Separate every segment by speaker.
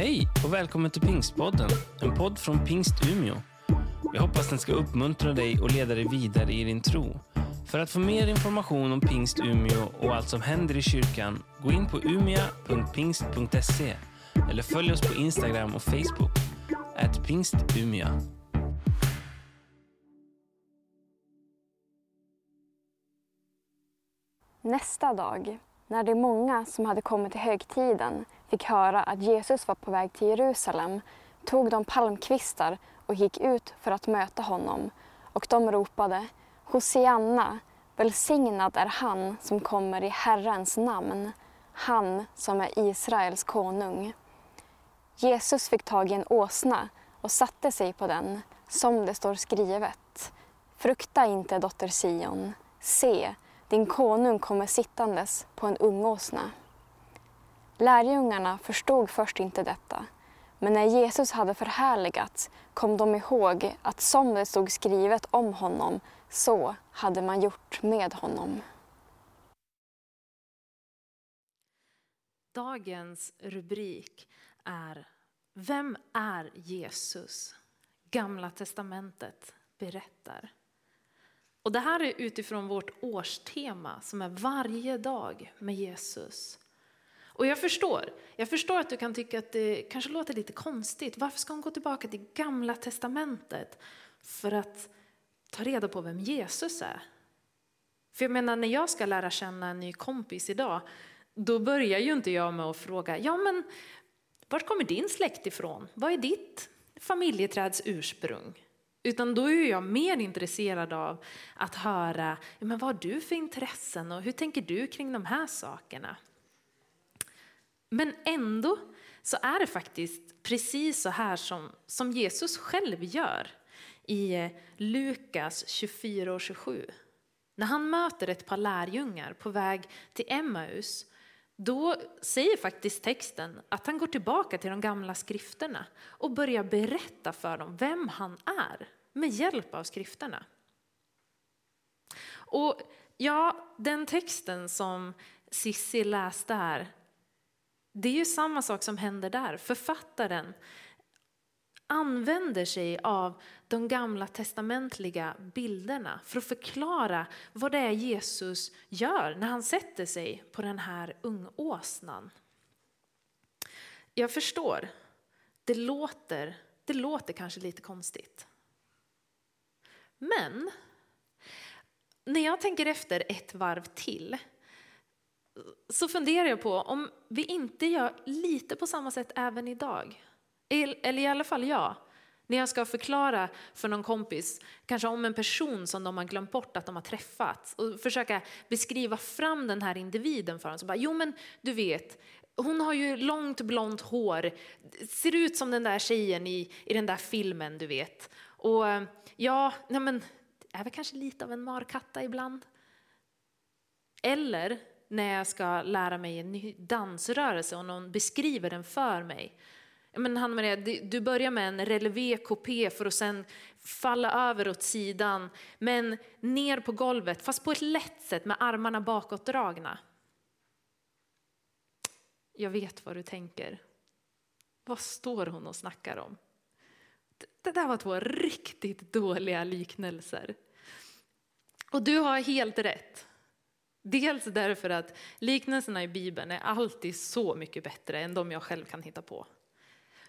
Speaker 1: Hej och välkommen till Pingstpodden, en podd från Pingst Umeå. Jag hoppas den ska uppmuntra dig och leda dig vidare i din tro. För att få mer information om Pingst Umeå och allt som händer i kyrkan, gå in på umia.pingst.se eller följ oss på Instagram och Facebook, at pingstumia.
Speaker 2: Nästa dag, när de många som hade kommit till högtiden fick höra att Jesus var på väg till Jerusalem tog de palmkvistar och gick ut för att möta honom och de ropade Hosianna, välsignad är han som kommer i Herrens namn, han som är Israels konung. Jesus fick tag i en åsna och satte sig på den, som det står skrivet. Frukta inte, dotter Sion. Se, din konung kommer sittandes på en ungåsna. Lärjungarna förstod först inte detta, men när Jesus hade förhärligats kom de ihåg att som det stod skrivet om honom, så hade man gjort med honom.
Speaker 3: Dagens rubrik är Vem är Jesus? Gamla testamentet berättar. Och det här är utifrån vårt årstema som är varje dag med Jesus. Och jag förstår, jag förstår att du kan tycka att det kanske låter lite konstigt. Varför ska hon gå tillbaka till gamla testamentet för att ta reda på vem Jesus är? För jag menar, när jag ska lära känna en ny kompis idag, då börjar ju inte jag med att fråga, ja men vart kommer din släkt ifrån? Vad är ditt familjeträds ursprung? Utan då är jag mer intresserad av att höra, men vad har du för intressen och hur tänker du kring de här sakerna? Men ändå så är det faktiskt precis så här som, som Jesus själv gör i eh, Lukas 24 och 27. När han möter ett par lärjungar på väg till Emmaus, då säger faktiskt texten att han går tillbaka till de gamla skrifterna och börjar berätta för dem vem han är med hjälp av skrifterna. Och ja, den texten som Sissi läste här, det är ju samma sak som händer där. Författaren använder sig av de gamla testamentliga bilderna för att förklara vad det är Jesus gör när han sätter sig på den här ungåsnan. Jag förstår, det låter, det låter kanske lite konstigt. Men när jag tänker efter ett varv till så funderar jag på om vi inte gör lite på samma sätt även idag. Eller i alla fall jag. När jag ska förklara för någon kompis, kanske om en person som de har glömt bort att de har träffat och försöka beskriva fram den här individen för dem. Så bara, jo men du vet, hon har ju långt blont hår, ser ut som den där tjejen i, i den där filmen du vet. Och ja, nej men, är väl kanske lite av en markatta ibland. Eller när jag ska lära mig en ny dansrörelse och någon beskriver den för mig. Men han Maria, du börjar med en relevé kopé för att sen falla över åt sidan, men ner på golvet, fast på ett lätt sätt med armarna bakåtdragna. Jag vet vad du tänker. Vad står hon och snackar om? Det där var två riktigt dåliga liknelser. Och du har helt rätt. Dels därför att liknelserna i Bibeln är alltid så mycket bättre än de jag själv kan hitta på.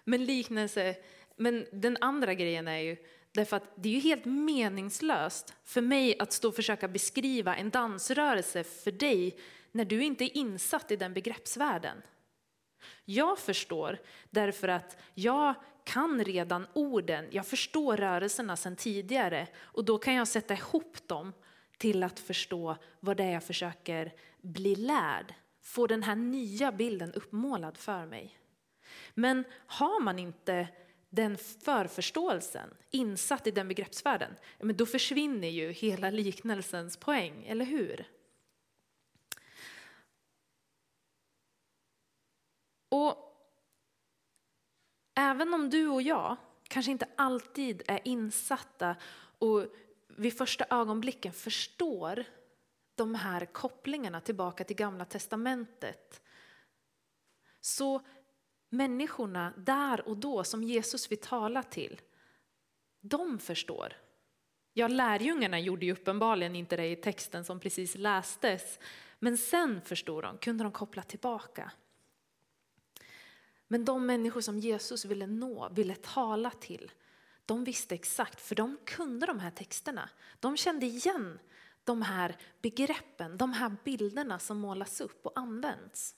Speaker 3: Men liknelse, men den andra grejen är ju därför att det är ju helt meningslöst för mig att stå och försöka beskriva en dansrörelse för dig när du inte är insatt i den begreppsvärlden. Jag förstår därför att jag kan redan orden, jag förstår rörelserna sedan tidigare och då kan jag sätta ihop dem till att förstå vad det är jag försöker bli lärd. Få den här nya bilden uppmålad för mig. Men har man inte den förförståelsen, insatt i den begreppsvärlden, men då försvinner ju hela liknelsens poäng, eller hur? Och även om du och jag kanske inte alltid är insatta och vid första ögonblicken förstår de här kopplingarna tillbaka till gamla testamentet så människorna där och då som Jesus vill tala till, de förstår. Ja, lärjungarna gjorde ju uppenbarligen inte det i texten som precis lästes. Men sen förstod de, kunde de koppla tillbaka. Men de människor som Jesus ville nå, ville tala till, de visste exakt, för de kunde de här texterna. De kände igen de här begreppen, de här bilderna som målas upp och används.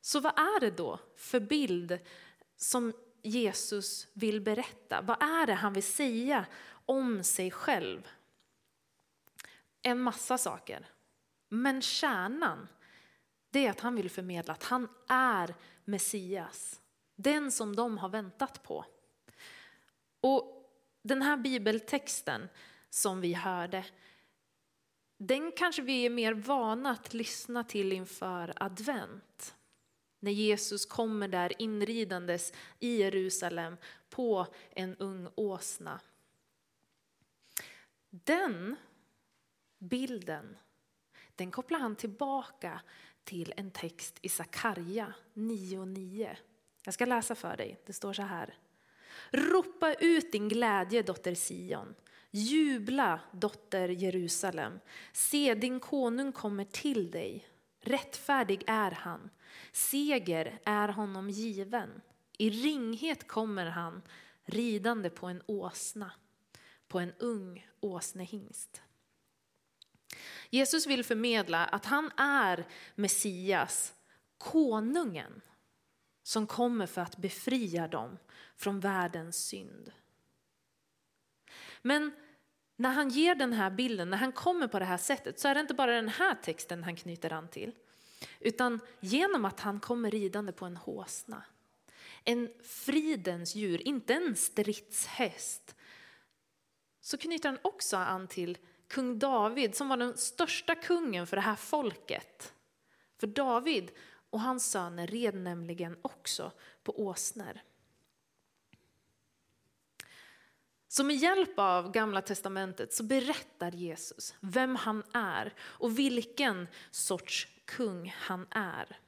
Speaker 3: Så vad är det då för bild som Jesus vill berätta? Vad är det han vill säga om sig själv? En massa saker. Men kärnan, det är att han vill förmedla att han är Messias. Den som de har väntat på. Och den här bibeltexten som vi hörde, den kanske vi är mer vana att lyssna till inför advent. När Jesus kommer där inridandes i Jerusalem på en ung åsna. Den bilden, den kopplar han tillbaka till en text i Sakarja 9.9. Jag ska läsa för dig, det står så här. Ropa ut din glädje dotter Sion. Jubla dotter Jerusalem. Se din konung kommer till dig. Rättfärdig är han. Seger är honom given. I ringhet kommer han ridande på en åsna, på en ung åsnehingst. Jesus vill förmedla att han är Messias, konungen som kommer för att befria dem från världens synd. Men när han ger den här bilden, när han kommer på det här sättet, så är det inte bara den här texten han knyter an till. Utan genom att han kommer ridande på en håsna. En fridens djur, inte en stridshäst. Så knyter han också an till kung David som var den största kungen för det här folket. För David och hans söner red nämligen också på åsnor. Så med hjälp av Gamla Testamentet så berättar Jesus vem han är och vilken sorts kung han är.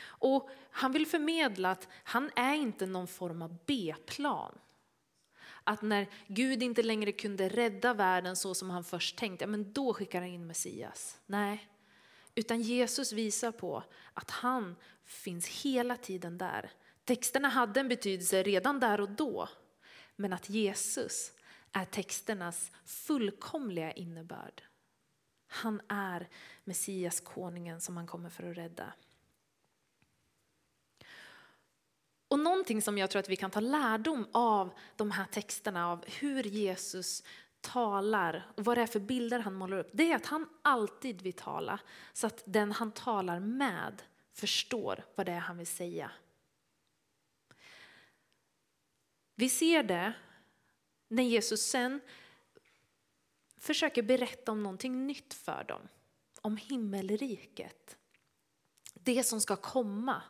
Speaker 3: Och han vill förmedla att han är inte någon form av B-plan. Att när Gud inte längre kunde rädda världen så som han först tänkte, men då skickar han in Messias. Nej, utan Jesus visar på att han finns hela tiden där. Texterna hade en betydelse redan där och då, men att Jesus är texternas fullkomliga innebörd. Han är Messias, konungen som han kommer för att rädda. Och någonting som jag tror att vi kan ta lärdom av de här texterna, av hur Jesus talar och vad det är för bilder han målar upp, det är att han alltid vill tala så att den han talar med förstår vad det är han vill säga. Vi ser det när Jesus sen försöker berätta om någonting nytt för dem. Om himmelriket. Det som ska komma.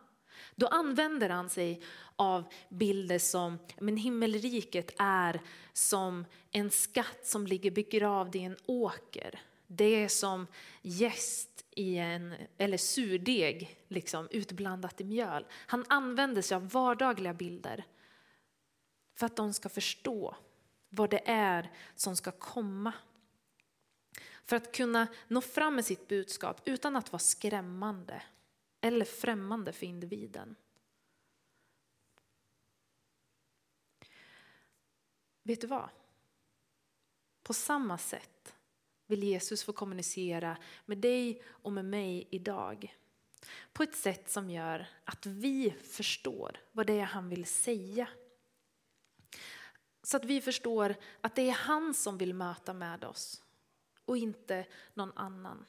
Speaker 3: Då använder han sig av bilder som men himmelriket är som en skatt som ligger begravd i en åker. Det är som gäst i en, eller surdeg liksom, utblandat i mjöl. Han använder sig av vardagliga bilder för att de ska förstå vad det är som ska komma. För att kunna nå fram med sitt budskap utan att vara skrämmande eller främmande för individen. Vet du vad? På samma sätt vill Jesus få kommunicera med dig och med mig idag. På ett sätt som gör att vi förstår vad det är han vill säga. Så att vi förstår att det är han som vill möta med oss och inte någon annan.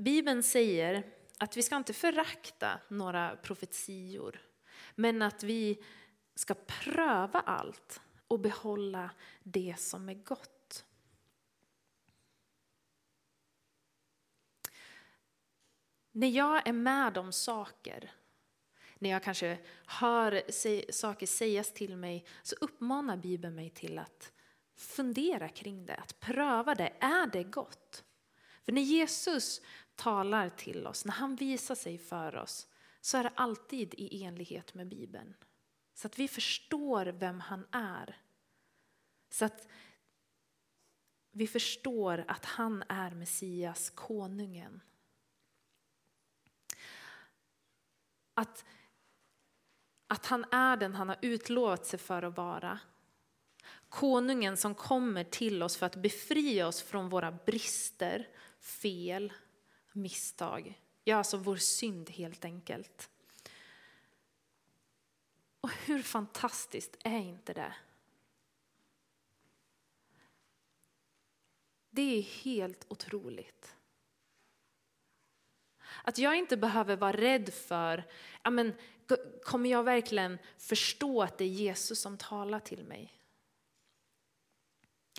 Speaker 3: Bibeln säger att vi ska inte förakta några profetior, men att vi ska pröva allt och behålla det som är gott. När jag är med om saker, när jag kanske hör saker sägas till mig, så uppmanar Bibeln mig till att fundera kring det, att pröva det. Är det gott? För när Jesus talar till oss, när han visar sig för oss, så är det alltid i enlighet med Bibeln. Så att vi förstår vem han är. Så att vi förstår att han är Messias, konungen. Att, att han är den han har utlovat sig för att vara. Konungen som kommer till oss för att befria oss från våra brister, fel, misstag. Ja, alltså vår synd helt enkelt. Och hur fantastiskt är inte det? Det är helt otroligt. Att jag inte behöver vara rädd för, ja men, kommer jag verkligen förstå att det är Jesus som talar till mig?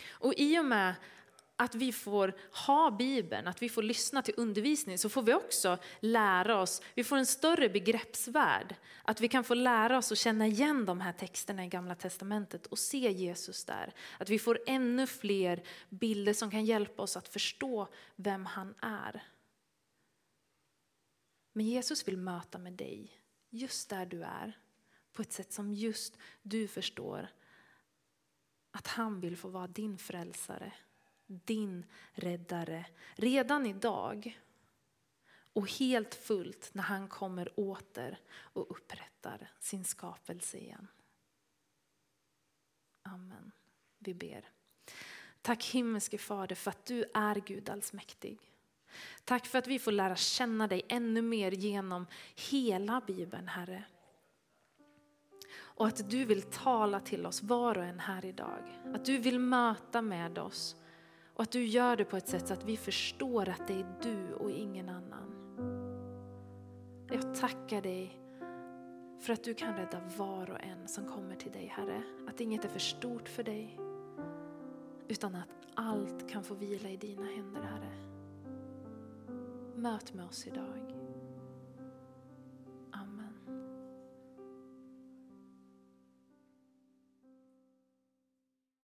Speaker 3: Och i och med att vi får ha Bibeln, att vi får lyssna till undervisning, så får vi också lära oss, vi får en större begreppsvärld. Att vi kan få lära oss att känna igen de här texterna i Gamla Testamentet och se Jesus där. Att vi får ännu fler bilder som kan hjälpa oss att förstå vem han är. Men Jesus vill möta med dig, just där du är, på ett sätt som just du förstår att han vill få vara din frälsare din räddare redan idag och helt fullt när han kommer åter och upprättar sin skapelse igen. Amen. Vi ber. Tack himmelske Fader för att du är Gud allsmäktig. Tack för att vi får lära känna dig ännu mer genom hela Bibeln, Herre. Och att du vill tala till oss var och en här idag. Att du vill möta med oss och att du gör det på ett sätt så att vi förstår att det är du och ingen annan. Jag tackar dig för att du kan rädda var och en som kommer till dig Herre. Att inget är för stort för dig. Utan att allt kan få vila i dina händer Herre. Möt med oss idag.